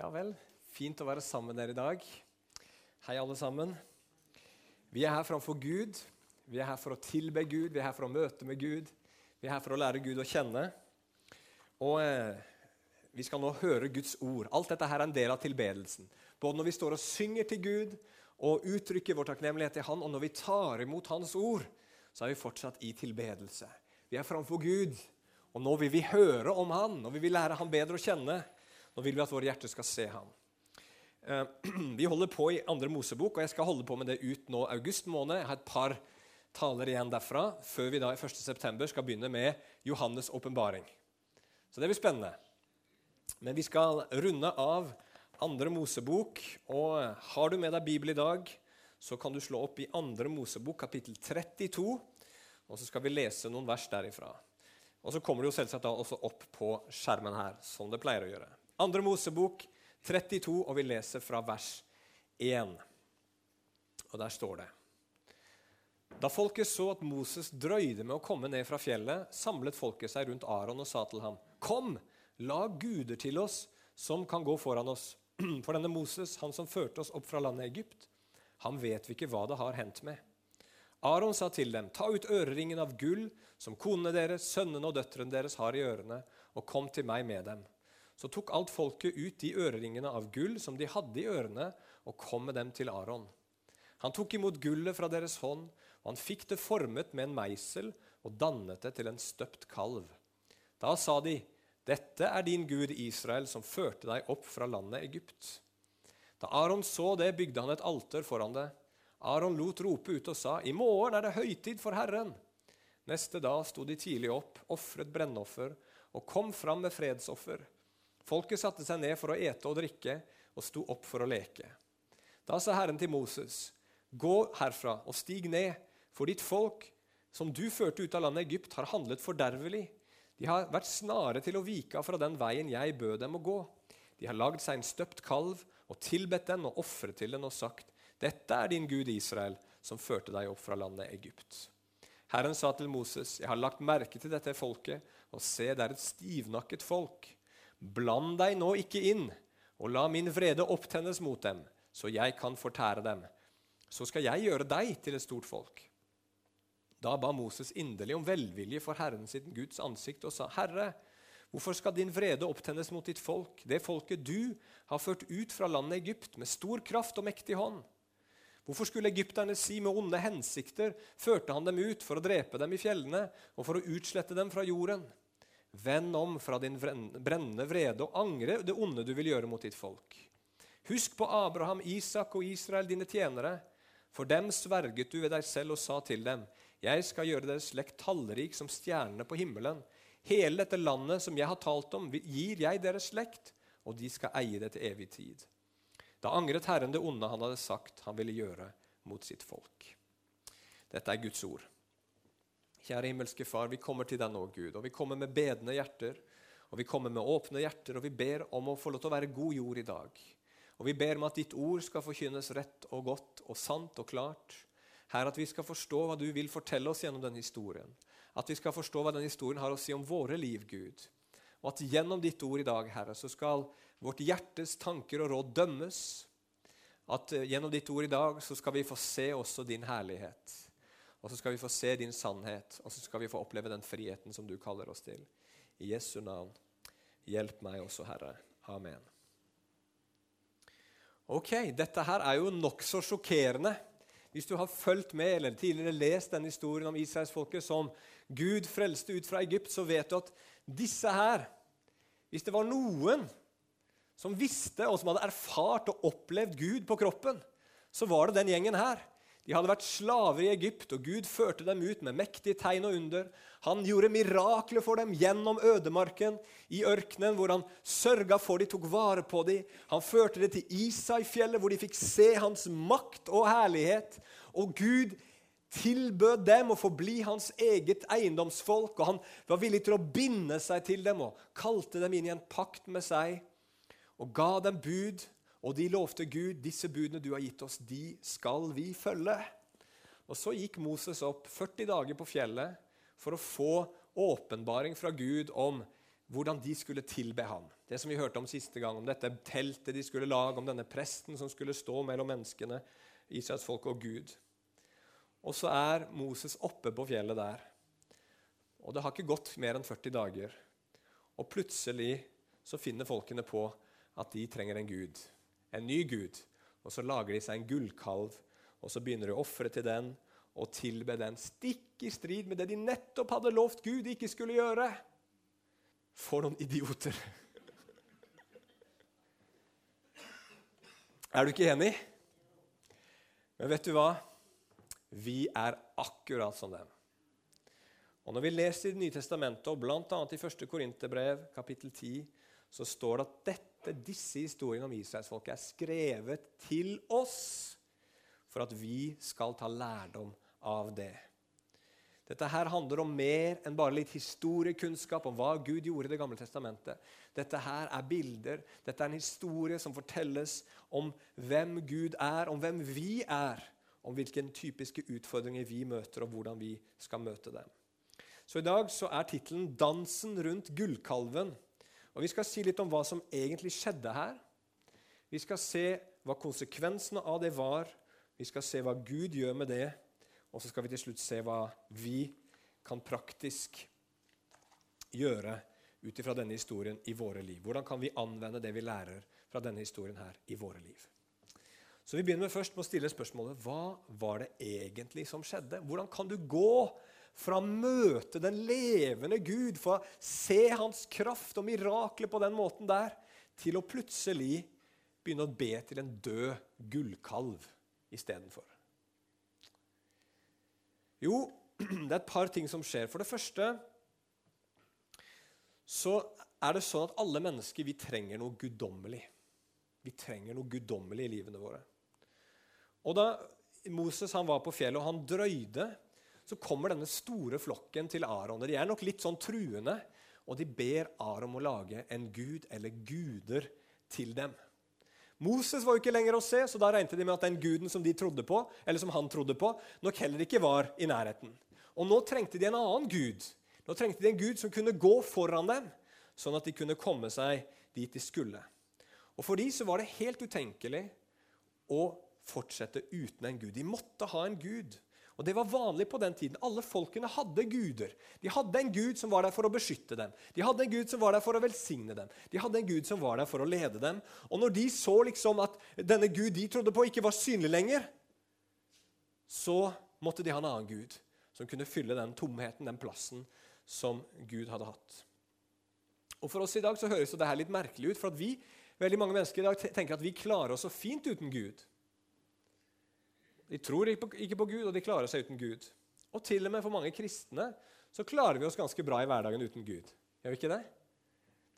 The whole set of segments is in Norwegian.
Ja vel. Fint å være sammen med dere i dag. Hei, alle sammen. Vi er her framfor Gud. Vi er her for å tilbe Gud, vi er her for å møte med Gud. Vi er her for å lære Gud å kjenne. Og eh, vi skal nå høre Guds ord. Alt dette her er en del av tilbedelsen. Både når vi står og synger til Gud og uttrykker vår takknemlighet til Han, og når vi tar imot Hans ord, så er vi fortsatt i tilbedelse. Vi er framfor Gud, og nå vil vi høre om Han, og vi vil lære Han bedre å kjenne. Nå vil vi at våre hjerter skal se ham. Eh, vi holder på i andre Mosebok, og jeg skal holde på med det ut nå august måned. Jeg har et par taler igjen derfra før vi da i 1. september skal begynne med Johannes' åpenbaring. Så det blir spennende. Men vi skal runde av andre Mosebok. Og har du med deg Bibel i dag, så kan du slå opp i andre Mosebok, kapittel 32. Og så skal vi lese noen vers derifra. Og så kommer det jo selvsagt da også opp på skjermen her, som det pleier å gjøre. Andre Mosebok 32, og vi leser fra vers 1. Og der står det Da folket så at Moses drøyde med å komme ned fra fjellet, samlet folket seg rundt Aron og sa til ham, Kom, lag guder til oss som kan gå foran oss. For denne Moses, han som førte oss opp fra landet Egypt, han vet vi ikke hva det har hendt med. Aron sa til dem, Ta ut øreringen av gull som konene deres, sønnene og døtrene deres har i ørene, og kom til meg med dem. Så tok alt folket ut de øreringene av gull som de hadde i ørene, og kom med dem til Aron. Han tok imot gullet fra deres hånd, og han fikk det formet med en meisel og dannet det til en støpt kalv. Da sa de, Dette er din Gud Israel, som førte deg opp fra landet Egypt. Da Aron så det, bygde han et alter foran det. Aron lot rope ut og sa, I morgen er det høytid for Herren. Neste dag sto de tidlig opp, ofret brennoffer og kom fram med fredsoffer. Folket satte seg ned for å ete og drikke og sto opp for å leke. Da sa Herren til Moses.: Gå herfra og stig ned, for ditt folk, som du førte ut av landet Egypt, har handlet fordervelig. De har vært snare til å vike av fra den veien jeg bød dem å gå. De har lagd seg en støpt kalv og tilbedt den og ofret til den og sagt:" Dette er din Gud Israel, som førte deg opp fra landet Egypt. Herren sa til Moses, jeg har lagt merke til dette folket, og se, det er et stivnakket folk. Bland deg nå ikke inn, og la min vrede opptennes mot dem, så jeg kan fortære dem. Så skal jeg gjøre deg til et stort folk. Da ba Moses inderlig om velvilje for Herren sitt Guds ansikt og sa, Herre, hvorfor skal din vrede opptennes mot ditt folk, det folket du har ført ut fra landet Egypt med stor kraft og mektig hånd? Hvorfor skulle egypterne si med onde hensikter førte han dem ut for å drepe dem i fjellene og for å utslette dem fra jorden? Vend om fra din brennende vrede og angre det onde du vil gjøre mot ditt folk. Husk på Abraham, Isak og Israel, dine tjenere. For dem sverget du ved deg selv og sa til dem:" Jeg skal gjøre deres slekt tallrik som stjernene på himmelen. Hele dette landet som jeg har talt om, gir jeg deres slekt, og de skal eie det til evig tid. Da angret Herren det onde han hadde sagt han ville gjøre mot sitt folk. Dette er Guds ord. Kjære himmelske Far, vi kommer til deg nå, Gud, og vi kommer med bedende hjerter. Og vi kommer med åpne hjerter, og vi ber om å få lov til å være god jord i dag. Og vi ber om at ditt ord skal forkynnes rett og godt og sant og klart. Herre, at vi skal forstå hva du vil fortelle oss gjennom denne historien. At vi skal forstå hva denne historien har å si om våre liv, Gud. Og at gjennom ditt ord i dag, Herre, så skal vårt hjertes tanker og råd dømmes. At eh, gjennom ditt ord i dag så skal vi få se også din herlighet. Og så skal vi få se din sannhet, og så skal vi få oppleve den friheten som du kaller oss til. I Jesu navn, hjelp meg også, Herre. Amen. Ok, Dette her er jo nokså sjokkerende. Hvis du har fulgt med eller tidligere lest denne historien om israelsfolket som Gud frelste ut fra Egypt, så vet du at disse her Hvis det var noen som visste og som hadde erfart og opplevd Gud på kroppen, så var det den gjengen her. De hadde vært slaver i Egypt, og Gud førte dem ut med mektige tegn og under. Han gjorde mirakler for dem gjennom ødemarken, i ørkenen, hvor han sørga for de, tok vare på de. Han førte dem til Isai-fjellet, hvor de fikk se hans makt og herlighet. Og Gud tilbød dem å forbli hans eget eiendomsfolk, og han var villig til å binde seg til dem og kalte dem inn i en pakt med seg og ga dem bud og de lovte Gud, disse budene du har gitt oss, de skal vi følge. Og så gikk Moses opp 40 dager på fjellet for å få åpenbaring fra Gud om hvordan de skulle tilbe ham. Det som vi hørte om siste gang, om dette teltet de skulle lage, om denne presten som skulle stå mellom menneskene, Israels folk og Gud. Og så er Moses oppe på fjellet der. Og det har ikke gått mer enn 40 dager. Og plutselig så finner folkene på at de trenger en gud. En ny gud. Og så lager de seg en gullkalv, og så begynner de å ofre til den og tilbe den, stikk i strid med det de nettopp hadde lovt Gud ikke skulle gjøre. For noen idioter! Er du ikke enig? Men vet du hva? Vi er akkurat som dem. Og Når vi leser i Det nye testamentet, og bl.a. i 1. Korinterbrev, kapittel 10, så står det at dette, disse historiene om israelsfolket er skrevet til oss for at vi skal ta lærdom av det. Dette her handler om mer enn bare litt historiekunnskap om hva Gud gjorde i Det gamle testamentet. Dette her er bilder, dette er en historie som fortelles om hvem Gud er, om hvem vi er, om hvilke typiske utfordringer vi møter, og hvordan vi skal møte dem. Så I dag så er tittelen 'Dansen rundt gullkalven'. Og Vi skal si litt om hva som egentlig skjedde her. Vi skal se hva konsekvensene av det var. Vi skal se hva Gud gjør med det. Og så skal vi til slutt se hva vi kan praktisk gjøre ut ifra denne historien i våre liv. Hvordan kan vi anvende det vi lærer fra denne historien her i våre liv? Så Vi begynner med først med å stille spørsmålet hva var det egentlig som skjedde? Hvordan kan du gå fra å møte den levende Gud, fra å se hans kraft og mirakler på den måten der, til å plutselig begynne å be til en død gullkalv istedenfor? Jo, det er et par ting som skjer. For det første så er det sånn at alle mennesker vi trenger noe guddommelig. Vi trenger noe guddommelig i livene våre. Og da Moses han var på fjellet og han drøyde, så kommer denne store flokken til Aron. De er nok litt sånn truende, og de ber Aron å lage en gud eller guder til dem. Moses var jo ikke lenger å se, så da regnet de med at den guden som de trodde på, eller som han trodde på, nok heller ikke var i nærheten. Og nå trengte de en annen gud. Nå trengte de en gud som kunne gå foran dem, sånn at de kunne komme seg dit de skulle. Og For de så var det helt utenkelig å fortsette uten en gud. De måtte ha en gud. Og Det var vanlig på den tiden. Alle folkene hadde guder. De hadde en gud som var der for å beskytte dem. De hadde en gud som var der for å velsigne dem. De hadde en gud som var der for å lede dem. Og når de så liksom at denne gud de trodde på, ikke var synlig lenger, så måtte de ha en annen gud som kunne fylle den tomheten, den plassen som Gud hadde hatt. Og For oss i dag så høres det her litt merkelig ut, for vi, veldig mange mennesker i dag tenker at vi klarer oss så fint uten Gud. De tror ikke på Gud, og de klarer seg uten Gud. Og til og med for mange kristne så klarer vi oss ganske bra i hverdagen uten Gud. Gjør vi ikke det?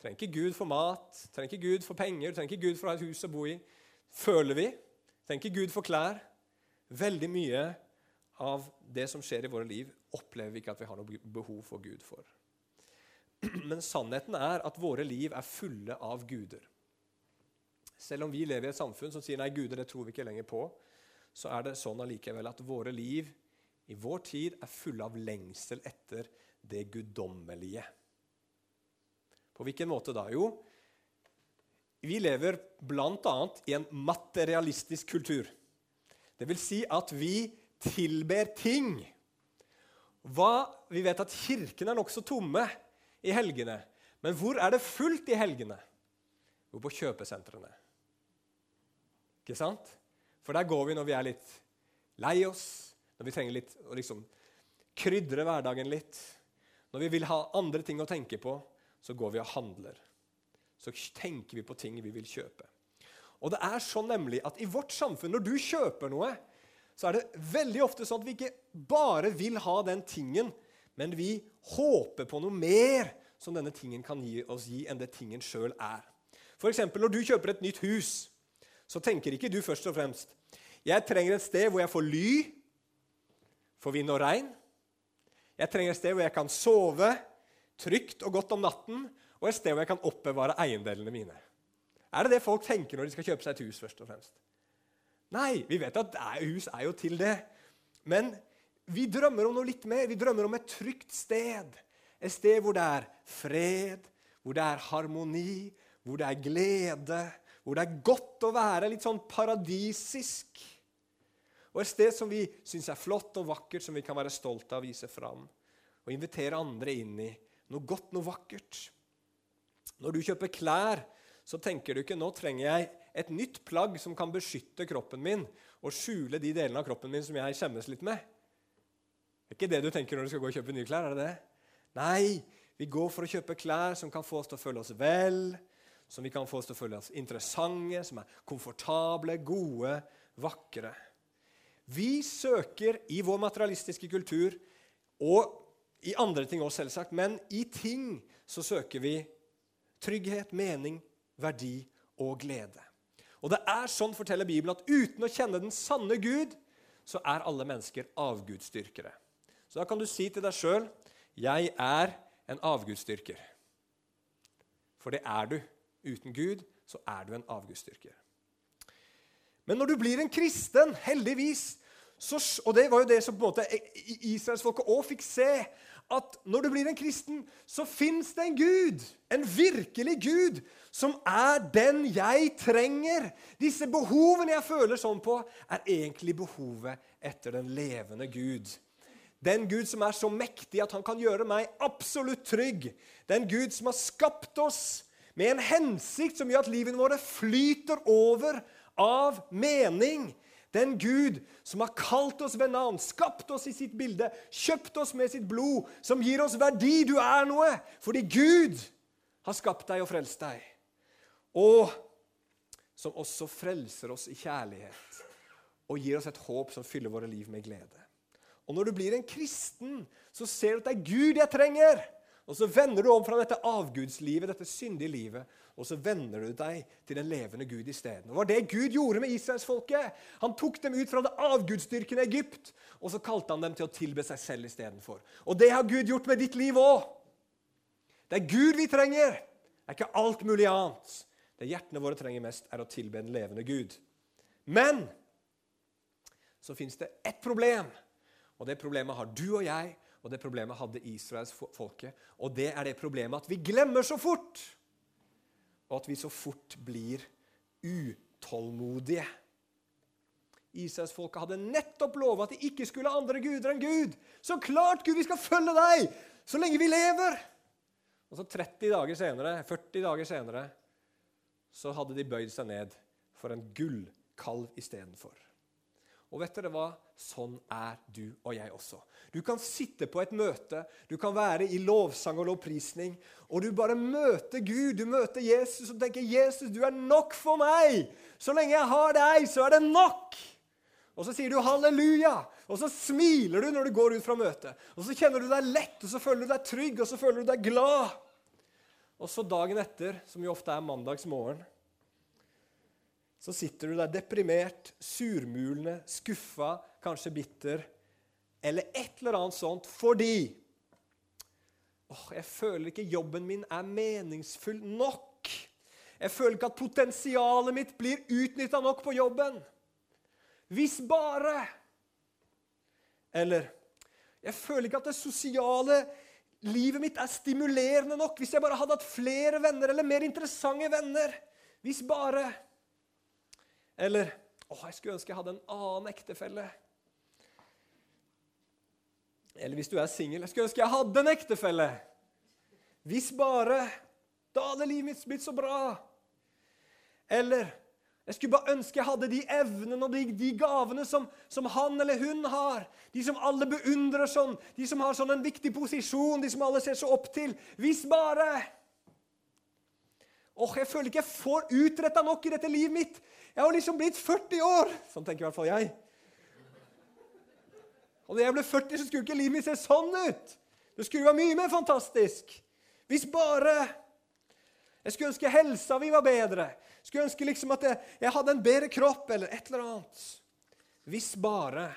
Trenger ikke Gud for mat, trenger ikke Gud for penger, trenger ikke Gud for å ha et hus å bo i. Føler vi. Trenger ikke Gud for klær. Veldig mye av det som skjer i våre liv, opplever vi ikke at vi har noe behov for Gud for. Men sannheten er at våre liv er fulle av guder. Selv om vi lever i et samfunn som sier nei, guder det tror vi ikke lenger på, så er det sånn allikevel at våre liv i vår tid er fulle av lengsel etter det guddommelige. På hvilken måte da? Jo, vi lever bl.a. i en materialistisk kultur. Det vil si at vi tilber ting. Hva, vi vet at kirkene er nokså tomme i helgene. Men hvor er det fullt i helgene? Jo, på kjøpesentrene. Ikke sant? For der går vi når vi er litt lei oss, når vi trenger litt å liksom krydre hverdagen litt. Når vi vil ha andre ting å tenke på, så går vi og handler. Så tenker vi på ting vi vil kjøpe. Og det er sånn nemlig at i vårt samfunn, når du kjøper noe, så er det veldig ofte sånn at vi ikke bare vil ha den tingen, men vi håper på noe mer som denne tingen kan gi oss gi, enn det tingen sjøl er. F.eks. når du kjøper et nytt hus så tenker ikke du først og fremst jeg trenger et sted hvor jeg får ly for vind og regn. Jeg trenger et sted hvor jeg kan sove trygt og godt om natten, og et sted hvor jeg kan oppbevare eiendelene mine. Er det det folk tenker når de skal kjøpe seg et hus? først og fremst? Nei, vi vet at hus er jo til det. Men vi drømmer om noe litt mer. Vi drømmer om et trygt sted. Et sted hvor det er fred, hvor det er harmoni, hvor det er glede, hvor det er godt å være litt sånn paradisisk. Og et sted som vi syns er flott og vakkert, som vi kan være stolte av å vise fram. Og invitere andre inn i noe godt, noe vakkert. Når du kjøper klær, så tenker du ikke nå trenger jeg et nytt plagg som kan beskytte kroppen min og skjule de delene av kroppen min som jeg skjemmes litt med. Det er ikke det du tenker når du skal gå og kjøpe nye klær? er det det? Nei, vi går for å kjøpe klær som kan få oss til å føle oss vel, som vi kan få oss til å føle oss interessante, som er komfortable, gode, vakre. Vi søker i vår materialistiske kultur, og i andre ting også, selvsagt, men i ting så søker vi trygghet, mening, verdi og glede. Og det er sånn, forteller Bibelen, at uten å kjenne den sanne Gud, så er alle mennesker avgudsdyrkere. Så da kan du si til deg sjøl 'Jeg er en avgudsdyrker'. For det er du. Uten Gud så er du en avgudsdyrker. Men når du blir en kristen, heldigvis, så, og det var jo det som på en måte israelsfolket òg fikk se, at når du blir en kristen, så fins det en Gud, en virkelig Gud, som er den jeg trenger. Disse behovene jeg føler sånn på, er egentlig behovet etter den levende Gud. Den Gud som er så mektig at han kan gjøre meg absolutt trygg. Den Gud som har skapt oss med en hensikt som gjør at livene våre flyter over av mening. Den Gud som har kalt oss ved navn, skapt oss i sitt bilde, kjøpt oss med sitt blod, som gir oss verdi. Du er noe fordi Gud har skapt deg og frelst deg. Og som også frelser oss i kjærlighet og gir oss et håp som fyller våre liv med glede. Og når du blir en kristen, så ser du at det er Gud jeg trenger. Og så vender du om fra dette avgudslivet, dette syndige livet, og så vender du deg til den levende Gud isteden. Det var det Gud gjorde med israelsfolket. Han tok dem ut fra det avgudsdyrkende Egypt, og så kalte han dem til å tilbe seg selv istedenfor. Og det har Gud gjort med ditt liv òg. Det er Gud vi trenger. Det er ikke alt mulig annet. Det hjertene våre trenger mest, er å tilbe en levende Gud. Men så fins det ett problem, og det problemet har du og jeg, og det problemet hadde Israels folke. Og det er det problemet at vi glemmer så fort og at vi så fort blir utålmodige. Israelsfolket hadde nettopp lova at de ikke skulle ha andre guder enn Gud. Så klart, Gud, vi skal følge deg så lenge vi lever! Og så 30 dager senere, 40 dager senere så hadde de bøyd seg ned for en gullkalv istedenfor. Og vet dere hva? Sånn er du og jeg også. Du kan sitte på et møte, du kan være i lovsang og lovprisning, og du bare møter Gud, du møter Jesus og tenker 'Jesus, du er nok for meg'. Så lenge jeg har deg, så er det nok. Og så sier du 'halleluja', og så smiler du når du går ut fra møtet. Og så kjenner du deg lett, og så føler du deg trygg, og så føler du deg glad. Og så dagen etter, som jo ofte er mandagsmorgen, så sitter du der deprimert, surmulende, skuffa, kanskje bitter, eller et eller annet sånt fordi åh, jeg føler ikke jobben min er meningsfull nok. Jeg føler ikke at potensialet mitt blir utnytta nok på jobben. Hvis bare Eller jeg føler ikke at det sosiale livet mitt er stimulerende nok. Hvis jeg bare hadde hatt flere venner eller mer interessante venner. Hvis bare eller å, jeg skulle ønske jeg hadde en annen ektefelle. Eller hvis du er singel jeg skulle ønske jeg hadde en ektefelle. Hvis bare. Da hadde livet mitt blitt så bra. Eller jeg skulle bare ønske jeg hadde de evnene og de, de gavene som, som, han eller hun har. De som alle beundrer sånn, de som har sånn en viktig posisjon, de som alle ser så opp til. Hvis bare Åh, Jeg føler ikke jeg får utretta nok i dette livet mitt. Jeg har liksom blitt 40 år. Sånn tenker i hvert fall jeg. Og da jeg ble 40, så skulle ikke livet mitt se sånn ut. Det skulle være mye mer fantastisk. Hvis bare Jeg skulle ønske helsa mi var bedre. Skulle ønske liksom at jeg, jeg hadde en bedre kropp eller et eller annet. Hvis bare.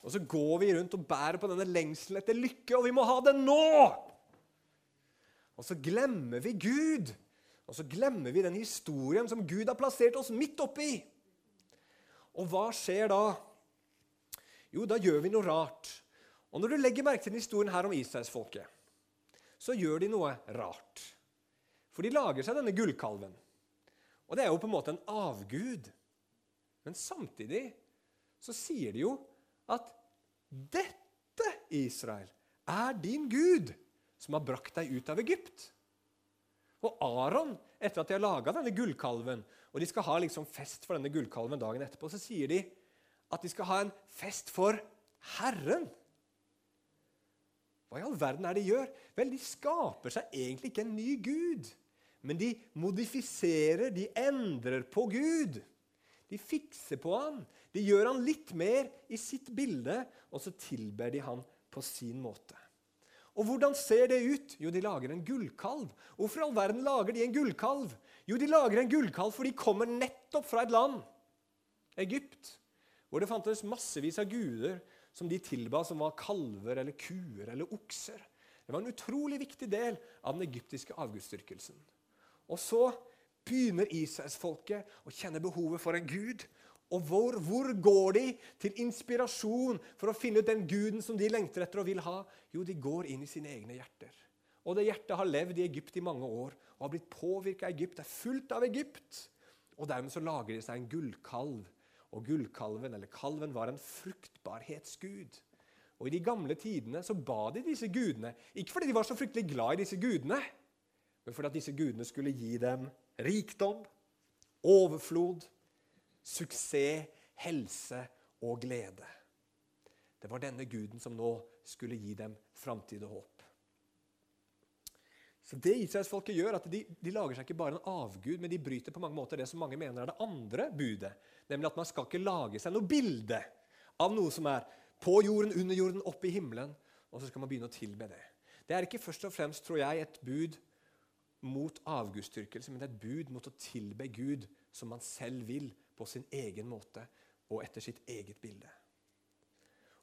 Og så går vi rundt og bærer på denne lengselen etter lykke, og vi må ha det nå! Og så glemmer vi Gud. Og så glemmer vi den historien som Gud har plassert oss midt oppi. Og hva skjer da? Jo, da gjør vi noe rart. Og når du legger merke til den historien her om Israelsfolket, så gjør de noe rart. For de lager seg denne gullkalven. Og det er jo på en måte en avgud. Men samtidig så sier de jo at dette, Israel, er din Gud som har brakt deg ut av Egypt. Og Aron, etter at de har laga denne gullkalven, og de skal ha liksom fest for denne gullkalven dagen etterpå, så sier de at de skal ha en fest for Herren. Hva i all verden er det de gjør? Vel, de skaper seg egentlig ikke en ny gud. Men de modifiserer, de endrer på Gud. De fikser på han. De gjør han litt mer i sitt bilde, og så tilber de han på sin måte. Og hvordan ser det ut? Jo, de lager en gullkalv. Hvorfor i all verden lager de en gullkalv? Jo, de lager en gullkalv for de kommer nettopp fra et land, Egypt, hvor det fantes massevis av guder som de tilba, som var kalver eller kuer eller okser. Det var en utrolig viktig del av den egyptiske avgudsdyrkelsen. Og så begynner Israelsfolket å kjenne behovet for en gud. Og hvor, hvor, går de til inspirasjon for å finne ut den guden som de lengter etter og vil ha? Jo, de går inn i sine egne hjerter. Og det hjertet har levd i Egypt i mange år og har blitt påvirka av Egypt. Det er fullt av Egypt. Og dermed så lager de seg en gullkalv. Og gullkalven, eller kalven, var en fruktbarhetsgud. Og I de gamle tidene så ba de disse gudene, ikke fordi de var så fryktelig glad i disse gudene, men fordi at disse gudene skulle gi dem rikdom, overflod, suksess, helse og glede. Det var denne guden som nå skulle gi dem framtid og håp. Så det Israelsfolket gjør, at de, de, lager seg ikke bare en avgud, men de bryter på mange måter det som mange mener er det andre budet. Nemlig at man skal ikke lage seg noe bilde av noe som er på jorden, under jorden, oppe i himmelen. Og så skal man begynne å tilbe det. Det er ikke først og fremst, tror jeg, et bud mot avgudsdyrkelse, men et bud mot å tilbe Gud som man selv vil, på sin egen måte og etter sitt eget bilde.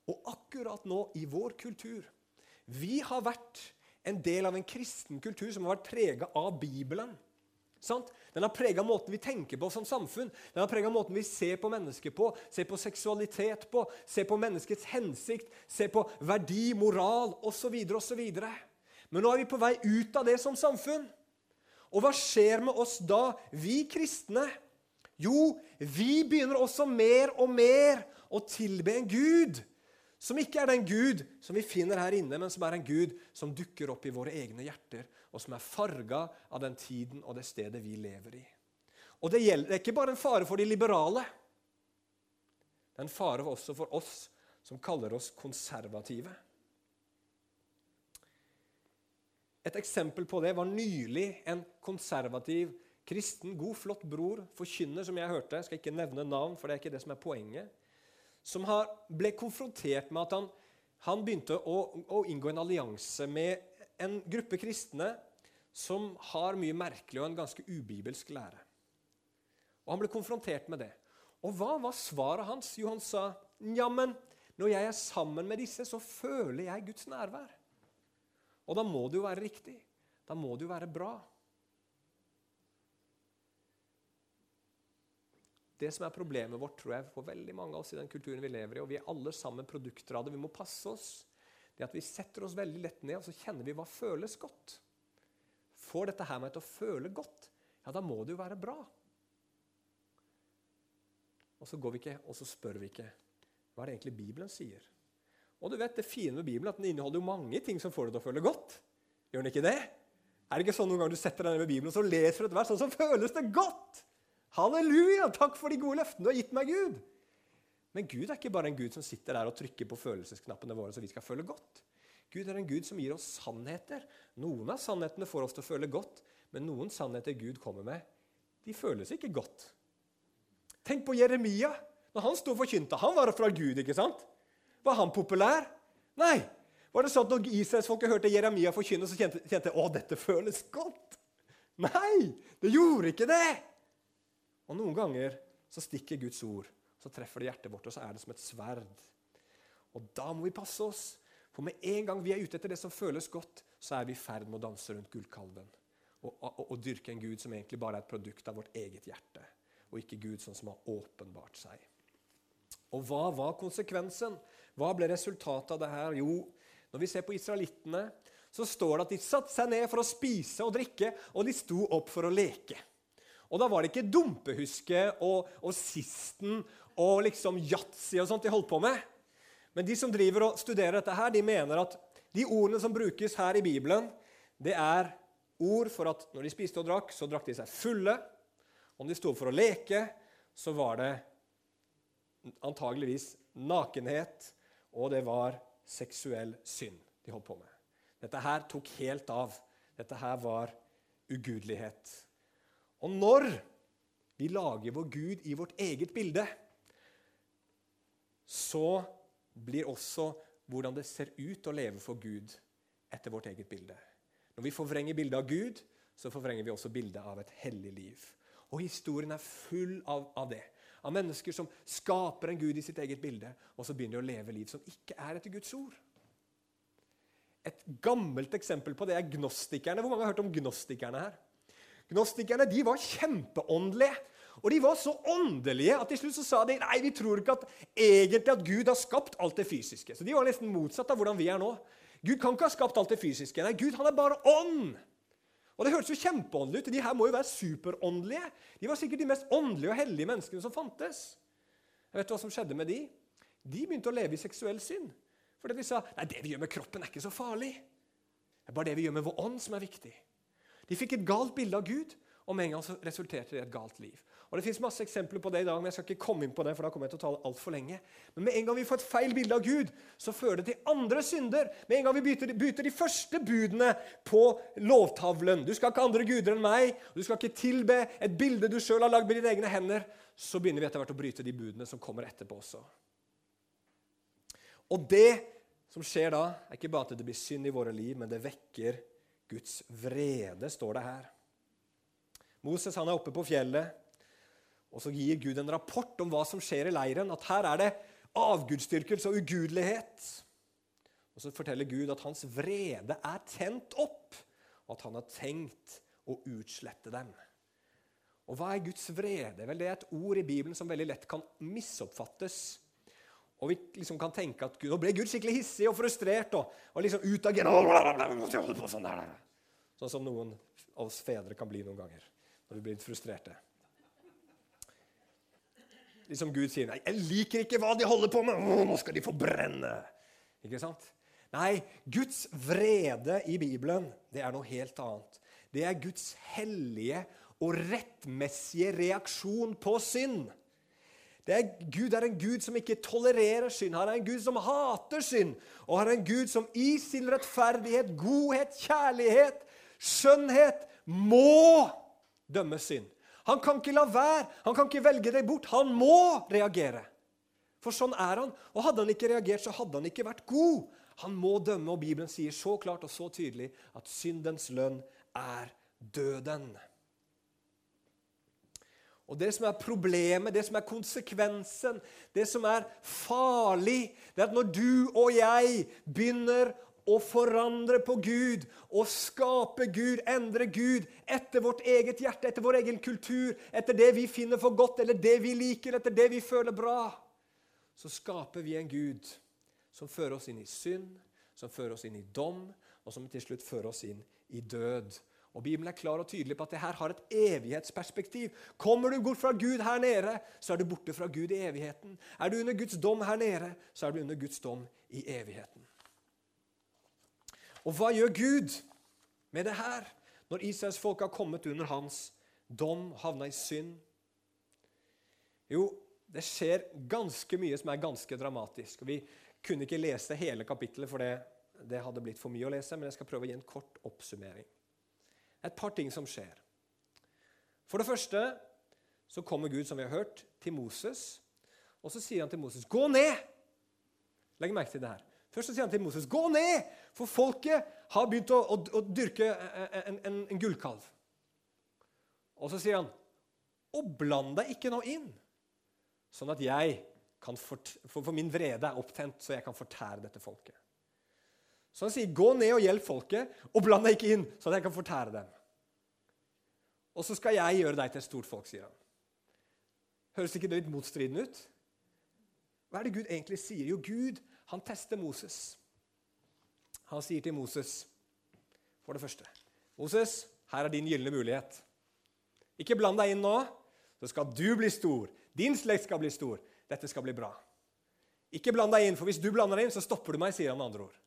Og akkurat nå, i vår kultur Vi har vært en del av en kristen kultur som har vært prega av Bibelen. Sant? Den har prega måten vi tenker på som samfunn. Den har prega måten vi ser på mennesker på, ser på seksualitet på, ser på menneskets hensikt, ser på verdi, moral osv. osv. Men nå er vi på vei ut av det som samfunn. Og hva skjer med oss da, vi kristne? Jo, vi begynner også mer og mer å tilbe en Gud som ikke er den Gud som vi finner her inne, men som er en Gud som dukker opp i våre egne hjerter, og som er farga av den tiden og det stedet vi lever i. Og det, gjelder, det er ikke bare en fare for de liberale. Det er en fare også for oss som kaller oss konservative. Et eksempel på det var nylig en konservativ kristen, god, flott bror, forkynner, som jeg hørte. Skal ikke nevne navn, for det er ikke det som er poenget som ble konfrontert med at han, han begynte å, å, inngå en allianse med en gruppe kristne som har mye merkelig og en ganske ubibelsk lære. Og Han ble konfrontert med det. Og hva var svaret hans? Jo, han sa jammen, når jeg er sammen med disse, så føler jeg Guds nærvær. Og da må det jo være riktig. Da må det jo være bra. Det som er problemet vårt tror jeg, for veldig mange av oss i den kulturen vi lever i, og vi er alle sammen produkter av det, vi må passe oss, det at vi setter oss veldig lett ned og så kjenner vi hva føles godt. Får dette her med til å føle godt, ja, da må det jo være bra. Og så går vi ikke, og så spør vi ikke hva er det egentlig Bibelen sier. Og du vet, Det fine med Bibelen er at den inneholder jo mange ting som får deg til å føle godt. Gjør den ikke det? Er det ikke sånn noen ganger du setter deg ned med Bibelen og så leser et vers, sånn så føles det godt? Halleluja! Takk for de gode løftene du har gitt meg, Gud. Men Gud er ikke bare en Gud som sitter der og trykker på følelsesknappene våre så vi skal føle godt. Gud er en Gud som gir oss sannheter. Noen av sannhetene får oss til å føle godt, men noen sannheter Gud kommer med, de føles ikke godt. Tenk på Jeremia. Når han sto og forkynte, han var fra Gud, ikke sant? Var han populær? Nei. Var det sånn at Når israelsfolket hørte Jeremia forkynne, så kjente de å, dette føles godt? Nei, det gjorde ikke det. Og noen ganger så stikker Guds ord, så treffer det hjertet vårt, og så er det som et sverd. Og da må vi passe oss, for med en gang vi er ute etter det som føles godt, så er vi i ferd med å danse rundt gullkalven og, og, og, dyrke en Gud som egentlig bare er et produkt av vårt eget hjerte, og ikke Gud sånn som har åpenbart seg. Og hva var konsekvensen? Hva ble resultatet av det her? Jo, når vi ser på israelittene, så står det at de satte seg ned for å spise og drikke, og de sto opp for å leke. Og da var det ikke dumpehuske og, og sisten og liksom yatzy og sånt de holdt på med. Men de som driver og studerer dette, her, de mener at de ordene som brukes her i Bibelen, det er ord for at når de spiste og drakk, så drakk de seg fulle. Om de sto for å leke, så var det antageligvis nakenhet, og det var seksuell synd de holdt på med. Dette her tok helt av. Dette her var ugudelighet. Og når vi lager vår Gud i vårt eget bilde, så blir også hvordan det ser ut å leve for Gud etter vårt eget bilde. Når vi forvrenger bildet av Gud, så forvrenger vi også bildet av et hellig liv. Og historien er full av, av det. Av mennesker som skaper en Gud i sitt eget bilde, og så begynner de å leve liv som ikke er etter Guds ord. Et gammelt eksempel på det er gnostikerne. Hvor mange har hørt om gnostikerne her? Gnostikerne de var kjempeåndelige. Og de var så åndelige at til slutt så sa de nei, vi tror ikke at egentlig at Gud har skapt alt det fysiske. Så de var nesten motsatt av hvordan vi er nå. Gud kan ikke ha skapt alt det fysiske. Nei, Gud han er bare ånd. Og Det hørtes jo kjempeåndelig ut. De her må jo være superåndelige. De var sikkert de mest åndelige og hellige menneskene som fantes. Vet du hva som skjedde med de? De begynte å leve i seksuell synd. Fordi de sa nei, det vi gjør med kroppen, er ikke så farlig. Det er bare det vi gjør med vår ånd, som er viktig. De fikk et galt bilde av Gud, og med en gang så resulterte det i et galt liv. Og Det fins masse eksempler på det i dag, men jeg skal ikke komme inn på det, for da kommer jeg til å tale altfor lenge. Men med en gang vi får et feil bilde av Gud, så fører det til andre synder. Med en gang vi byter, byter de første budene på lovtavlen Du skal ikke andre guder enn meg, og du skal ikke tilbe et bilde du sjøl har lagd med dine egne hender. Så begynner vi etter hvert å bryte de budene som kommer etterpå også. Og det som skjer da, er ikke bare at det blir synd i våre liv, men det vekker Guds vrede, står det her. Moses han er oppe på fjellet. Og så gir Gud en rapport om hva som skjer i leiren. At her er det avgudsdyrkelse og ugudelighet. Og så forteller Gud at hans vrede er tent opp, og at han har tenkt å utslette dem. Og hva er Guds vrede? Vel, Det er et ord i Bibelen som veldig lett kan misoppfattes. Og vi liksom kan tenke at Gud, nå ble Gud skikkelig hissig og frustrert. Og, og liksom utagerende. Sånn, sånn som noen av oss fedre kan bli noen ganger når vi blir litt frustrerte liksom Gud sier nei, 'Jeg liker ikke hva de holder på med. Nå skal de få brenne.' Ikke sant? Nei, Guds vrede i Bibelen det er noe helt annet. Det er Guds hellige og rettmessige reaksjon på synd. Er, Gud er en Gud som ikke tolererer synd. Han er en Gud som hater synd. Og han er en Gud som i sin rettferdighet, godhet, kjærlighet, skjønnhet må dømme synd. Han kan ikke la være. Han kan ikke velge deg bort. Han må reagere. For sånn er han. Og hadde han ikke reagert, så hadde han ikke vært god. Han må dømme, og Bibelen sier så klart og så tydelig at syndens lønn er døden. Og Det som er problemet, det som er konsekvensen, det som er farlig, det er at når du og jeg begynner å forandre på Gud å skape Gud, endre Gud etter vårt eget hjerte, etter vår egen kultur, etter det vi finner for godt, eller det vi liker, etter det vi føler bra, så skaper vi en Gud som fører oss inn i synd, som fører oss inn i dom, og som til slutt fører oss inn i død. Og Bibelen er klar og tydelig på at det her har et evighetsperspektiv. Kommer du bort fra Gud her nede, så er du borte fra Gud i evigheten. Er du under Guds dom her nede, så er du under Guds dom i evigheten. Og hva gjør Gud med det her, når Israels folk har kommet under hans dom, havna i synd? Jo, det skjer ganske mye som er ganske dramatisk. og Vi kunne ikke lese hele kapittelet, for det, det hadde blitt for mye å lese, men jeg skal prøve å gi en kort oppsummering. Et par ting som skjer. For det første så kommer Gud, som vi har hørt, til Moses, og så sier han til Moses, 'Gå ned!' Legg merke til det her. Først så sier han til Moses, 'Gå ned!' For folket har begynt å, å, å dyrke en, en, en, gullkalv. Og så sier han, 'Og bland deg ikke nå inn, sånn at jeg for, for min vrede er opptent, så jeg kan fortære dette folket.' Så han sier, 'Gå ned og hjelp folket, og bland deg ikke inn, så at jeg kan fortære dem.' Og så skal jeg gjøre deg til et stort folk, sier han. Høres ikke det litt motstridende ut? Hva er det Gud egentlig sier? Jo, Gud han tester Moses. Han sier til Moses, For det første. Moses, her er din gylne mulighet. Ikke bland deg inn nå. Så skal du bli stor. Din slekt skal bli stor. Dette skal bli bra. Ikke bland deg inn, for hvis du blander deg inn, så stopper du meg, sier han med andre ord.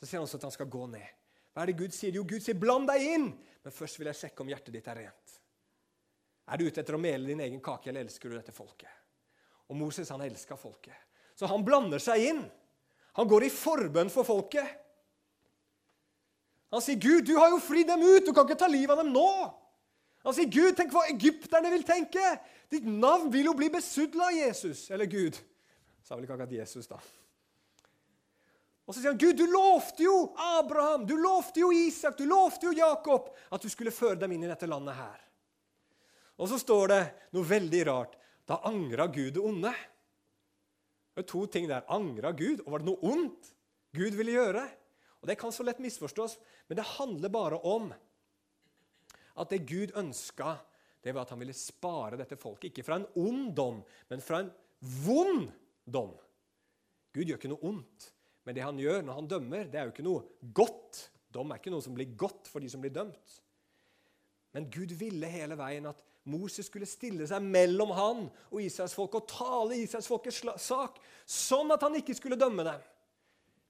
Så sier han også at han skal gå ned. Hva er det Gud sier? Jo, Gud sier 'bland deg inn', men først vil jeg sjekke om hjertet ditt er rent. Er du ute etter å mele din egen kake, eller elsker du dette folket? Og Moses han elska folket. Så han blander seg inn. Han går i forbønn for folket. Han sier, 'Gud, du har jo fridd dem ut. Du kan ikke ta livet av dem nå.' Han sier, 'Gud, tenk hva egypterne vil tenke.' 'Ditt navn vil jo bli besudla, Jesus.' Eller Gud. Sa vel ikke akkurat Jesus, da. Og så sier han, 'Gud, du lovte jo Abraham, du lovte jo Isak, du lovte jo Jakob at du skulle føre dem inn i dette landet her.' Og så står det noe veldig rart. Da angra Gud det onde. Det er to ting der. Angra Gud, og var det noe ondt Gud ville gjøre? Og Det kan så lett misforstås, men det handler bare om at det Gud ønska, det var at han ville spare dette folket. Ikke fra en ond dom, men fra en vond dom. Gud gjør ikke noe ondt, men det han gjør når han dømmer, det er jo ikke noe godt. Dom er ikke noe som blir godt for de som blir dømt. Men Gud ville hele veien at Moses skulle stille seg mellom han og israelsfolket og tale israelsfolkets sak, sånn at han ikke skulle dømme dem.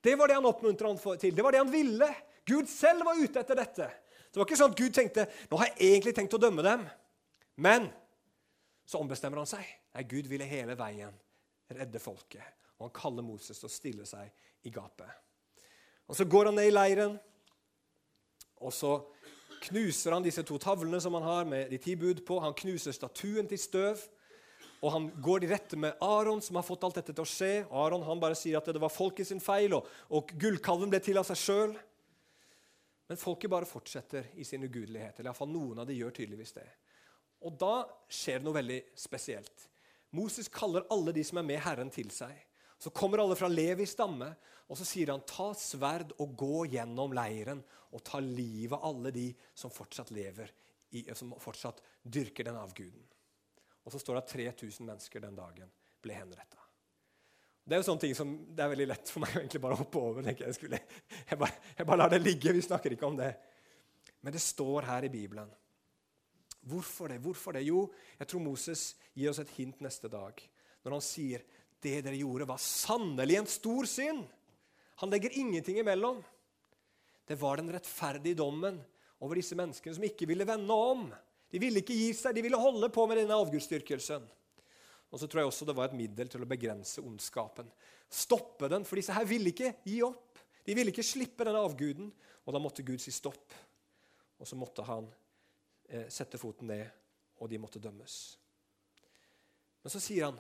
Det var det han oppmuntra han til. Det var det han ville. Gud selv var ute etter dette. Det var ikke sånn at Gud tenkte nå har jeg egentlig tenkt å dømme dem. Men så ombestemmer han seg. Nei, Gud ville hele veien redde folket. Og han kaller Moses til å stille seg i gapet. Og Så går han ned i leiren, og så knuser han disse to tavlene som han har med de ti bud på. Han knuser statuen til støv. Og han går i rette med Aron, som har fått alt dette til å skje. Aron han bare sier at det var folket sin feil, og, og gullkalven ble til av seg sjøl. Men folket bare fortsetter i sin ugudelighet. Eller i fall noen av de gjør tydeligvis det. Og da skjer det noe veldig spesielt. Moses kaller alle de som er med Herren, til seg. Så kommer alle fra Levis stamme, og så sier han, ta sverd og gå gjennom leiren og ta livet av alle de som fortsatt lever, som fortsatt dyrker den avguden. Og så står det at 3000 mennesker den dagen ble henretta. Det er jo sånne ting som det er veldig lett for meg å egentlig bare hoppe over. Jeg, skulle, jeg, bare, jeg bare lar det ligge. Vi snakker ikke om det. Men det står her i Bibelen. Hvorfor det? Hvorfor det? Jo, jeg tror Moses gir oss et hint neste dag når han sier det dere gjorde, var sannelig en stor synd. Han legger ingenting imellom. Det var den rettferdige dommen over disse menneskene som ikke ville vende om. De ville ikke gi seg, de ville holde på med denne avgudsdyrkelsen. Og så tror jeg også det var et middel til å begrense ondskapen. Stoppe den, for disse her ville ikke gi opp. De ville ikke slippe denne avguden, og da måtte Gud si stopp. Og så måtte han eh, sette foten ned, og de måtte dømmes. Men så sier han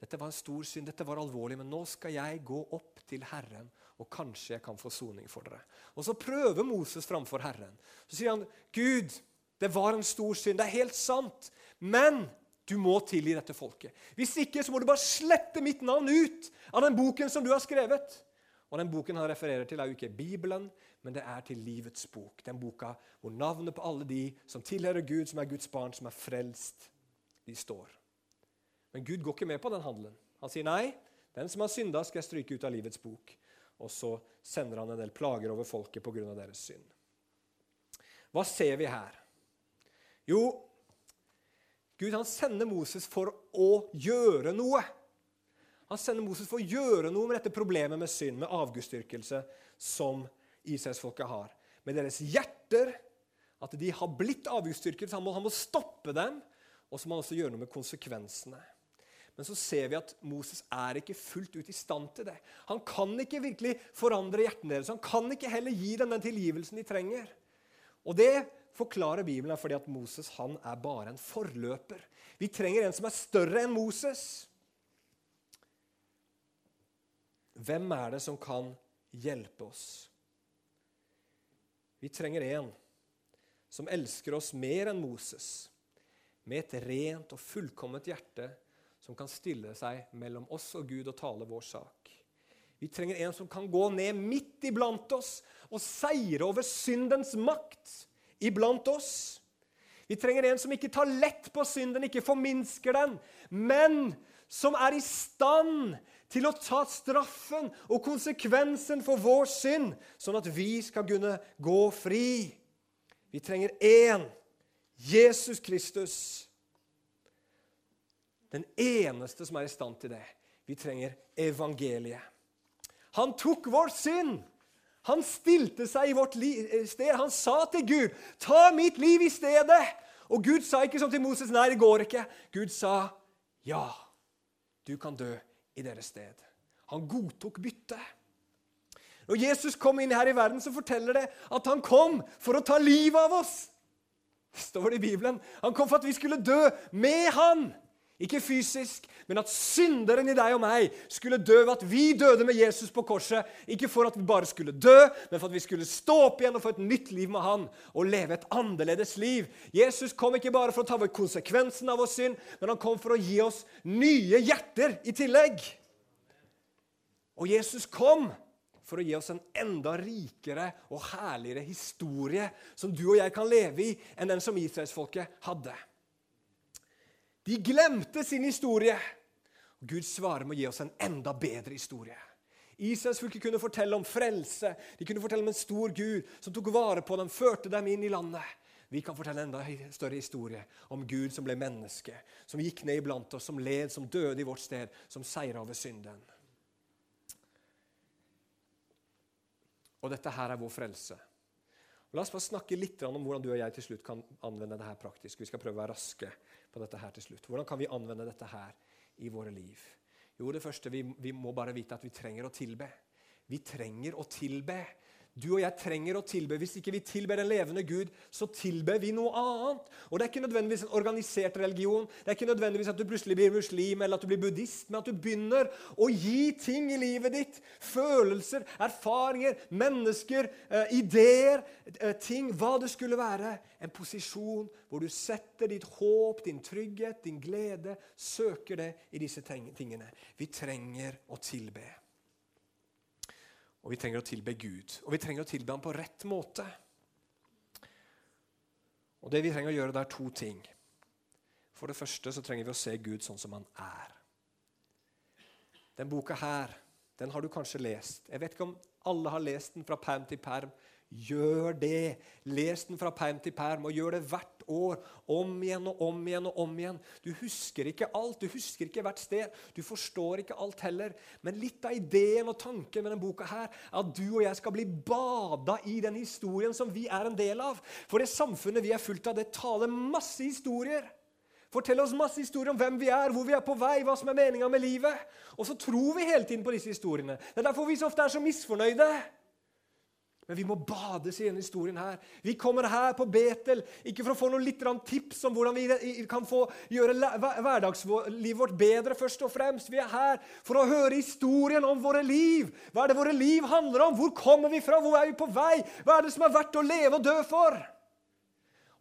dette var en stor synd, dette var alvorlig, men nå skal jeg gå opp til Herren, og kanskje jeg kan få soning for dere. Og Så prøver Moses framfor Herren. Så sier han, Gud, det var en stor synd, det er helt sant, men du må tilgi dette folket. Hvis ikke så må du bare slette mitt navn ut av den boken som du har skrevet. Og den boken han refererer til, er jo ikke Bibelen, men det er til livets bok. Den boka hvor navnet på alle de som tilhører Gud, som er Guds barn, som er frelst, de står. Men Gud går ikke med på den handelen. Han sier nei, den som har synda, skal jeg stryke ut av livets bok. Og så sender han en del plager over folket pga. deres synd. Hva ser vi her? Jo, Gud han sender Moses for å gjøre noe. Han sender Moses for å gjøre noe med dette problemet med synd, med avgudsdyrkelse, som Israelsfolket har. Med deres hjerter, at de har blitt avgudsdyrket. Han, han må stoppe dem, og så må han også gjøre noe med konsekvensene. Men så ser vi at Moses er ikke fullt ut i stand til det. Han kan ikke virkelig forandre hjertene deres. Han kan ikke heller gi dem den tilgivelsen de trenger. Og det forklarer Bibelen fordi at Moses han er bare en forløper. Vi trenger en som er større enn Moses. Hvem er det som kan hjelpe oss? Vi trenger en som elsker oss mer enn Moses, med et rent og fullkomment hjerte som kan stille seg mellom oss og Gud og tale vår sak. Vi trenger en som kan gå ned midt iblant oss og seire over syndens makt iblant oss. Vi trenger en som ikke tar lett på synden, ikke forminsker den, men som er i stand til å ta straffen og konsekvensen for vår synd, sånn at vi skal kunne gå fri. Vi trenger én Jesus Kristus. Den eneste som er i stand til det. Vi trenger evangeliet. Han tok vår synd. Han stilte seg i vårt sted. Han sa til Gud, 'Ta mitt liv i stedet.' Og Gud sa ikke som til Moses, 'Nei, det går ikke.' Gud sa, 'Ja, du kan dø i deres sted.' Han godtok byttet. Når Jesus kom inn her i verden, så forteller det at han kom for å ta livet av oss. Det står det i Bibelen. Han kom for at vi skulle dø med han. Ikke fysisk, men at synderen i deg og meg skulle dø ved at vi døde med Jesus på korset. Ikke for at vi bare skulle dø, men for at vi skulle stå opp igjen og få et nytt liv med han og leve et annerledes liv. Jesus kom ikke bare for å ta over konsekvensen av vår synd, men han kom for å gi oss nye hjerter i tillegg. Og Jesus kom for å gi oss en enda rikere og herligere historie som du og jeg kan leve i, enn den som israelsfolket hadde. De glemte sin historie. Og Gud svarer med å gi oss en enda bedre historie. Israels fylke kunne fortelle om frelse, de kunne fortelle om en stor Gud som tok vare på dem, førte dem inn i landet. Vi kan fortelle en enda større historie om Gud som ble menneske, som gikk ned iblant oss, som led, som døde i vårt sted, som seira over synden. Og dette her er vår frelse. La oss bare snakke litt om hvordan du og jeg til slutt kan anvende dette praktisk. Vi skal prøve å være raske på dette her til slutt. Hvordan kan vi anvende dette her i våre liv? Jo, det første, vi, vi må bare vite at vi trenger å tilbe. Vi trenger å tilbe. Du og jeg trenger å tilbe. Hvis ikke vi tilber den levende Gud, så tilber vi noe annet. Og Det er ikke nødvendigvis en organisert religion, det er ikke nødvendigvis at du plutselig blir muslim eller at du blir buddhist, men at du begynner å gi ting i livet ditt. Følelser, erfaringer, mennesker, eh, ideer, eh, ting. Hva det skulle være. En posisjon hvor du setter ditt håp, din trygghet, din glede, søker det i disse tingene. Vi trenger å tilbe. Og vi trenger å tilbe Gud. Og vi trenger å tilbe ham på rett måte. Og det vi trenger å gjøre, det er to ting. For det første så trenger vi å se Gud sånn som han er. Den boka her, den har du kanskje lest. Jeg vet ikke om alle har lest den fra perm til perm. Gjør det. Les den fra perm til perm, og gjør det hvert år. Om igjen og om igjen og om igjen. Du husker ikke alt, du husker ikke hvert sted. Du forstår ikke alt heller. Men litt av ideen og tanken med denne boka her, er at du og jeg skal bli bada i den historien som vi er en del av. For det samfunnet vi er fullt av, det taler masse historier. Fortell oss masse historier om hvem vi er, hvor vi er på vei, hva som er meninga med livet. Og så tror vi hele tiden på disse historiene. Det er derfor vi så ofte er så misfornøyde. Men vi må bades i denne historien her. Vi kommer her på Betel ikke for å få noen litt tips om hvordan vi kan få gjøre hverdagslivet vårt bedre. først og fremst. Vi er her for å høre historien om våre liv. Hva er det våre liv handler om? Hvor kommer vi fra? Hvor er vi på vei? Hva er det som er verdt å leve og dø for?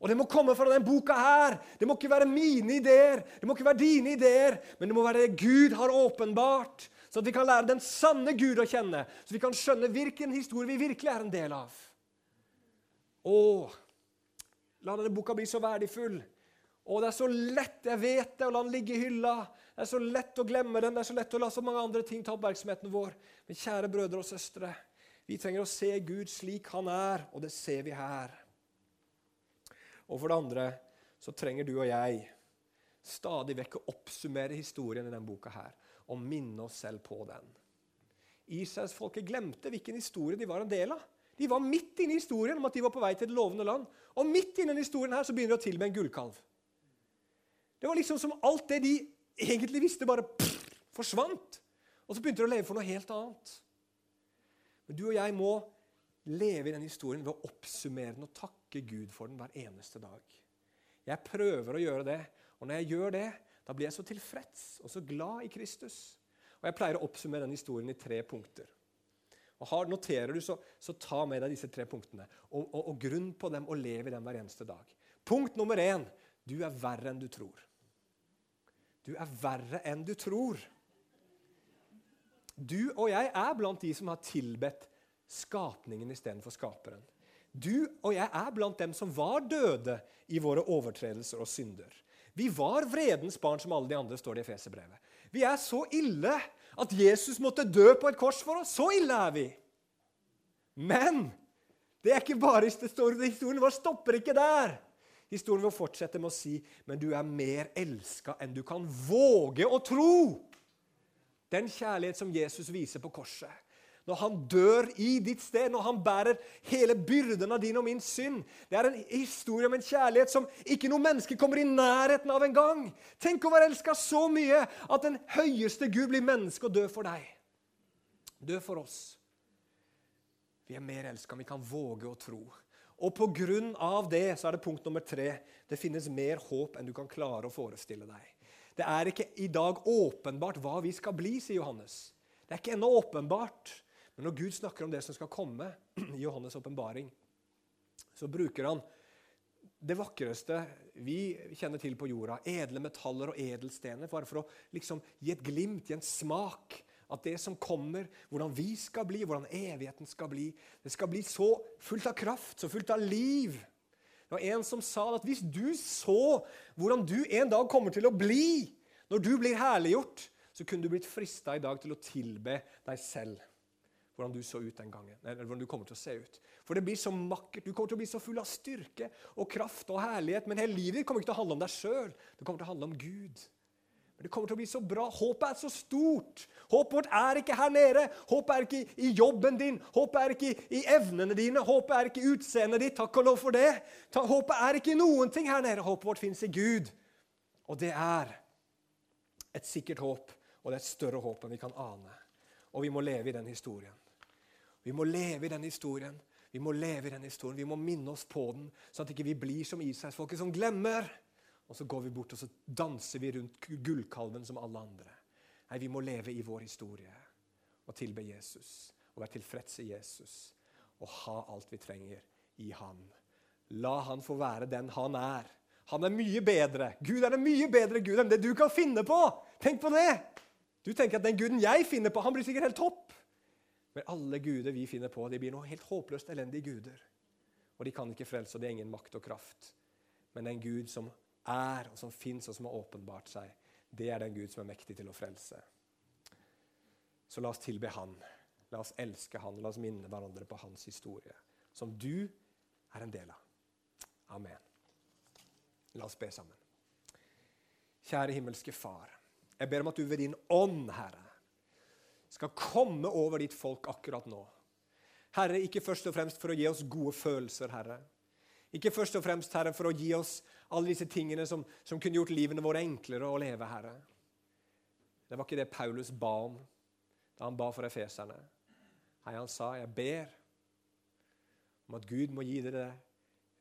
Og det må komme fra denne boka her. Det må ikke være mine ideer, det må ikke være dine ideer, men det må være det Gud har åpenbart. Så at vi kan lære den sanne Gud å kjenne, så vi kan skjønne hvilken historie vi virkelig er en del av. Å, la denne boka bli så verdifull. Å, det er så lett, jeg vet det, å la den ligge i hylla. Det er så lett å glemme den, det er så lett å la så mange andre ting ta oppmerksomheten vår. Men kjære brødre og søstre, vi trenger å se Gud slik han er, og det ser vi her. Og for det andre så trenger du og jeg stadig vekk å oppsummere historien i denne boka her og minne oss selv på den. Israelsfolket glemte hvilken historie de var en del av. De var midt inne i historien om at de var på vei til det lovende land. Og midt inne i historien her så begynner de å tilbe en gullkalv. Det var liksom som alt det de egentlig visste, bare pff, forsvant. Og så begynte de å leve for noe helt annet. Men du og jeg må leve i den historien ved å oppsummere den og takke Gud for den hver eneste dag. Jeg prøver å gjøre det, og når jeg gjør det, da blir jeg så tilfreds og så glad i Kristus. Og Jeg pleier å oppsummere den historien i tre punkter. Og har, Noterer du, så, så, ta med deg disse tre punktene. Og, og, og grunn på dem og lev i dem hver eneste dag. Punkt nummer én du er verre enn du tror. Du er verre enn du tror. Du og jeg er blant de som har tilbedt skapningen istedenfor skaperen. Du og jeg er blant dem som var døde i våre overtredelser og synder. Vi var vredens barn som alle de andre, står det i Feserbrevet. Vi er så ille at Jesus måtte dø på et kors for oss. Så ille er vi. Men det er ikke bare historien vår stopper ikke der. Historien vår fortsetter med å si men du er mer elska enn du kan våge å tro. Den kjærlighet som Jesus viser på korset når han dør i ditt sted, når han bærer hele byrden av din og min synd. Det er en historie om en kjærlighet som ikke noe menneske kommer i nærheten av engang. Tenk å være elska så mye at den høyeste Gud blir menneske og dør for deg. Dør for oss. Vi er mer elska enn vi kan våge å tro. Og på grunn av det så er det punkt nummer tre. Det finnes mer håp enn du kan klare å forestille deg. Det er ikke i dag åpenbart hva vi skal bli, sier Johannes. Det er ikke ennå åpenbart. Men når Gud snakker om det som skal komme i Johannes' åpenbaring, så bruker han det vakreste vi kjenner til på jorda, edle metaller og edelstener, bare for å liksom gi et glimt, gi en smak. At det som kommer, hvordan vi skal bli, hvordan evigheten skal bli, det skal bli så fullt av kraft, så fullt av liv. Det var en som sa at hvis du så hvordan du en dag kommer til å bli når du blir herliggjort, så kunne du blitt frista i dag til å tilbe deg selv hvordan du så ut den gangen. eller hvordan du kommer til å se ut. For det blir så makkert. Du kommer til å bli så full av styrke og kraft og herlighet. Men hele livet kommer ikke til å handle om deg sjøl. Det kommer til å handle om Gud. Men det kommer til å bli så bra. Håpet er så stort. Håpet vårt er ikke her nede. Håpet er ikke i jobben din. Håpet er ikke i evnene dine. Håpet er ikke i utseendet ditt. Takk og lov for det. Håpet er ikke i noen ting her nede. Håpet vårt fins i Gud. Og det er et sikkert håp, og det er et større håp enn vi kan ane. Og vi må leve i den historien. Vi må leve i den historien. Vi må leve i den historien. Vi må minne oss på den, sånn at ikke vi blir som Israelsfolket, som glemmer. Og så går vi bort og så danser vi rundt gullkalven som alle andre. Nei, Vi må leve i vår historie og tilbe Jesus og være tilfreds i Jesus og ha alt vi trenger i Han. La Han få være den Han er. Han er mye bedre. Gud er en mye bedre Gud enn det du kan finne på. Tenk på det! Du tenker at den guden jeg finner på, han blir sikkert helt topp. Men alle guder vi finner på, de blir noe helt håpløst elendige guder. Og de kan ikke frelse, og det er ingen makt og kraft. Men den Gud som er, og som fins, og som har åpenbart seg, det er den Gud som er mektig til å frelse. Så la oss tilbe Han. La oss elske Han. La oss minne hverandre på Hans historie, som du er en del av. Amen. La oss be sammen. Kjære himmelske Far. Jeg ber om at du ved din ånd, Herre, skal komme over ditt folk akkurat nå. Herre, ikke først og fremst for å gi oss gode følelser, Herre. Ikke først og fremst, Herre, for å gi oss alle disse tingene som, som kunne gjort livene våre enklere å leve, Herre. Det var ikke det Paulus ba om da han ba for efeserne. Nei, han sa, 'Jeg ber om at Gud må gi dere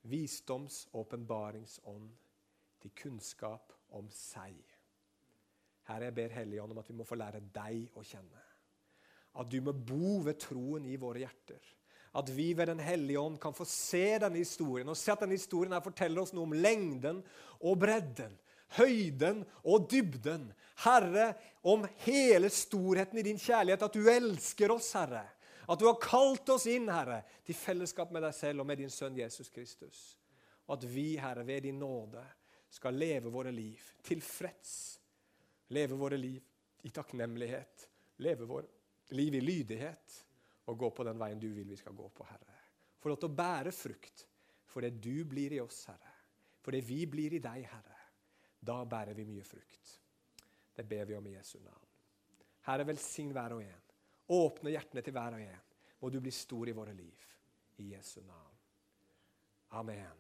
visdoms- og åpenbaringsånd til kunnskap om seg.' Herre, jeg ber Helligånd om at vi må få lære deg å kjenne. At du må bo ved troen i våre hjerter. At vi ved Den hellige ånd kan få se denne historien og se at denne historien her forteller oss noe om lengden og bredden, høyden og dybden. Herre, om hele storheten i din kjærlighet, at du elsker oss, Herre. At du har kalt oss inn, Herre, til fellesskap med deg selv og med din sønn Jesus Kristus. Og at vi, Herre, ved din nåde skal leve våre liv tilfreds. Leve våre liv i takknemlighet. Leve våre liv i lydighet og gå på den veien du vil vi skal gå på, Herre. Få lov til å bære frukt fordi du blir i oss, Herre. Fordi vi blir i deg, Herre. Da bærer vi mye frukt. Det ber vi om i Jesu navn. Herre, velsign hver og en. Åpne hjertene til hver og en. Må du bli stor i våre liv. I Jesu navn. Amen.